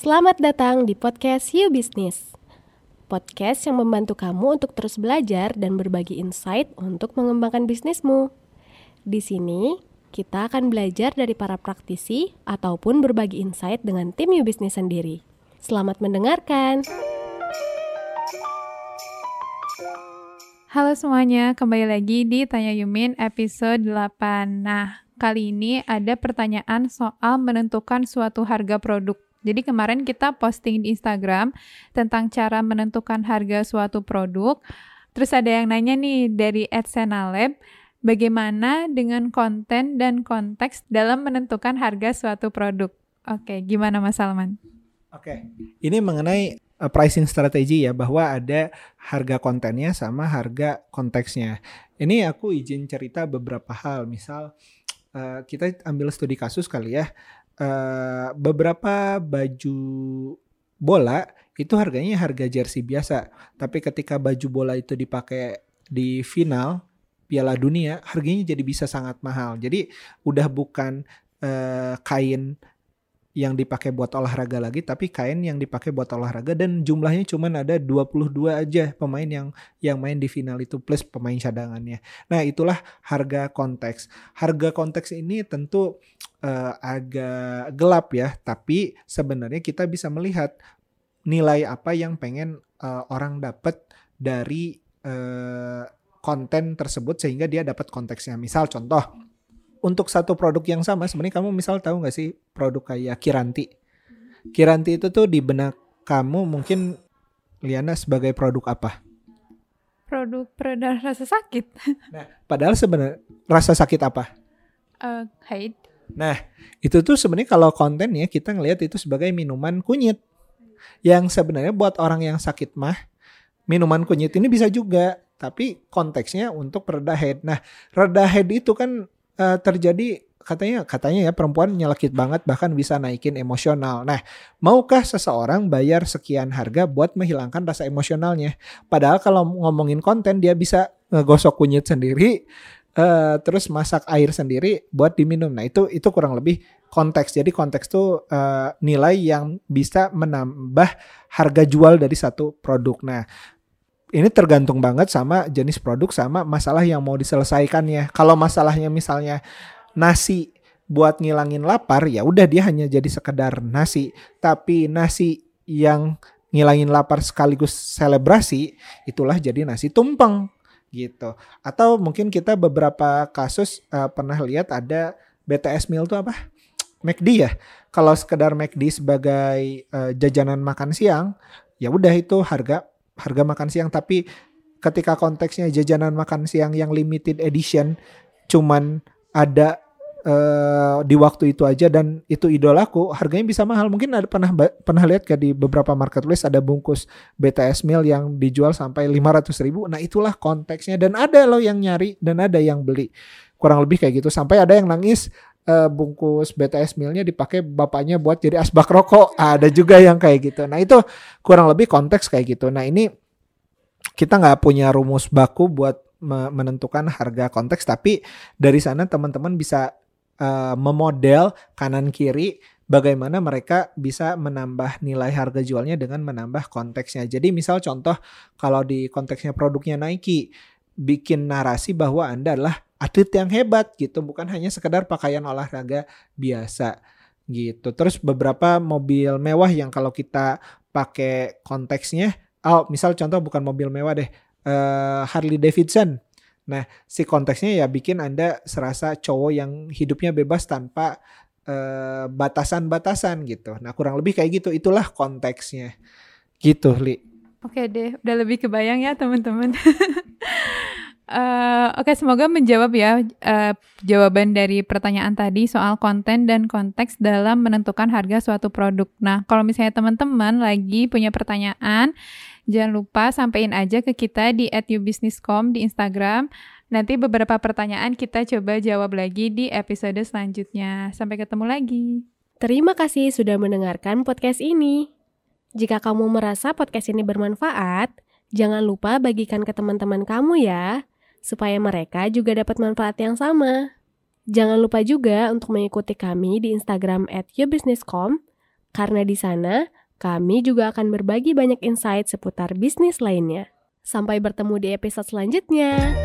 Selamat datang di podcast You Business. Podcast yang membantu kamu untuk terus belajar dan berbagi insight untuk mengembangkan bisnismu. Di sini, kita akan belajar dari para praktisi ataupun berbagi insight dengan tim You Business sendiri. Selamat mendengarkan. Halo semuanya, kembali lagi di Tanya Yumin episode 8. Nah, kali ini ada pertanyaan soal menentukan suatu harga produk. Jadi kemarin kita posting di Instagram tentang cara menentukan harga suatu produk. Terus ada yang nanya nih dari @senalab, bagaimana dengan konten dan konteks dalam menentukan harga suatu produk? Oke, gimana Mas Salman? Oke, ini mengenai uh, pricing strategi ya bahwa ada harga kontennya sama harga konteksnya. Ini aku izin cerita beberapa hal, misal uh, kita ambil studi kasus kali ya uh, beberapa baju bola itu harganya harga jersey biasa. Tapi ketika baju bola itu dipakai di final Piala Dunia, harganya jadi bisa sangat mahal. Jadi udah bukan uh, kain yang dipakai buat olahraga lagi tapi kain yang dipakai buat olahraga dan jumlahnya cuma ada 22 aja pemain yang yang main di final itu plus pemain cadangannya. Nah, itulah harga konteks. Harga konteks ini tentu uh, agak gelap ya, tapi sebenarnya kita bisa melihat nilai apa yang pengen uh, orang dapat dari uh, konten tersebut sehingga dia dapat konteksnya. Misal contoh untuk satu produk yang sama sebenarnya kamu misal tahu nggak sih produk kayak Kiranti? Kiranti itu tuh di benak kamu mungkin Liana sebagai produk apa? Produk peredar rasa sakit. Nah padahal sebenarnya rasa sakit apa? Uh, haid. Nah itu tuh sebenarnya kalau kontennya kita ngelihat itu sebagai minuman kunyit. Yang sebenarnya buat orang yang sakit mah minuman kunyit ini bisa juga tapi konteksnya untuk pereda head. Nah, reda head itu kan uh, terjadi katanya katanya ya perempuan nyelekit banget bahkan bisa naikin emosional. Nah, maukah seseorang bayar sekian harga buat menghilangkan rasa emosionalnya? Padahal kalau ngomongin konten dia bisa ngegosok kunyit sendiri uh, terus masak air sendiri buat diminum. Nah, itu itu kurang lebih konteks. Jadi konteks tuh uh, nilai yang bisa menambah harga jual dari satu produk. Nah, ini tergantung banget sama jenis produk sama masalah yang mau diselesaikannya. Kalau masalahnya misalnya nasi buat ngilangin lapar ya udah dia hanya jadi sekedar nasi. Tapi nasi yang ngilangin lapar sekaligus selebrasi itulah jadi nasi tumpeng gitu. Atau mungkin kita beberapa kasus uh, pernah lihat ada BTS meal itu apa? McD ya. Kalau sekedar McD sebagai uh, jajanan makan siang, ya udah itu harga harga makan siang tapi ketika konteksnya jajanan makan siang yang limited edition cuman ada uh, di waktu itu aja dan itu idolaku harganya bisa mahal. Mungkin ada pernah pernah lihat kayak di beberapa marketplace ada bungkus BTS meal yang dijual sampai 500 ribu? Nah itulah konteksnya dan ada loh yang nyari dan ada yang beli. Kurang lebih kayak gitu. Sampai ada yang nangis uh, bungkus BTS mealnya dipakai bapaknya buat jadi asbak rokok. Ada juga yang kayak gitu. Nah itu kurang lebih konteks kayak gitu. Nah ini kita nggak punya rumus baku buat menentukan harga konteks, tapi dari sana teman-teman bisa uh, memodel kanan kiri bagaimana mereka bisa menambah nilai harga jualnya dengan menambah konteksnya. Jadi misal contoh kalau di konteksnya produknya Nike bikin narasi bahwa Anda adalah atlet yang hebat gitu, bukan hanya sekedar pakaian olahraga biasa gitu. Terus beberapa mobil mewah yang kalau kita pakai konteksnya, oh misal contoh bukan mobil mewah deh, uh, Harley Davidson. Nah, si konteksnya ya bikin Anda serasa cowok yang hidupnya bebas tanpa uh, batasan-batasan gitu. Nah, kurang lebih kayak gitu. Itulah konteksnya. Gitu, Li. Oke deh, udah lebih kebayang ya teman-teman. Uh, Oke, okay, semoga menjawab ya uh, jawaban dari pertanyaan tadi soal konten dan konteks dalam menentukan harga suatu produk. Nah, kalau misalnya teman-teman lagi punya pertanyaan, jangan lupa sampaikan aja ke kita di @ubusinesscom di Instagram. Nanti beberapa pertanyaan kita coba jawab lagi di episode selanjutnya. Sampai ketemu lagi. Terima kasih sudah mendengarkan podcast ini. Jika kamu merasa podcast ini bermanfaat, jangan lupa bagikan ke teman-teman kamu ya supaya mereka juga dapat manfaat yang sama. Jangan lupa juga untuk mengikuti kami di Instagram at yourbusinesscom Karena di sana, kami juga akan berbagi banyak insight seputar bisnis lainnya. Sampai bertemu di episode selanjutnya.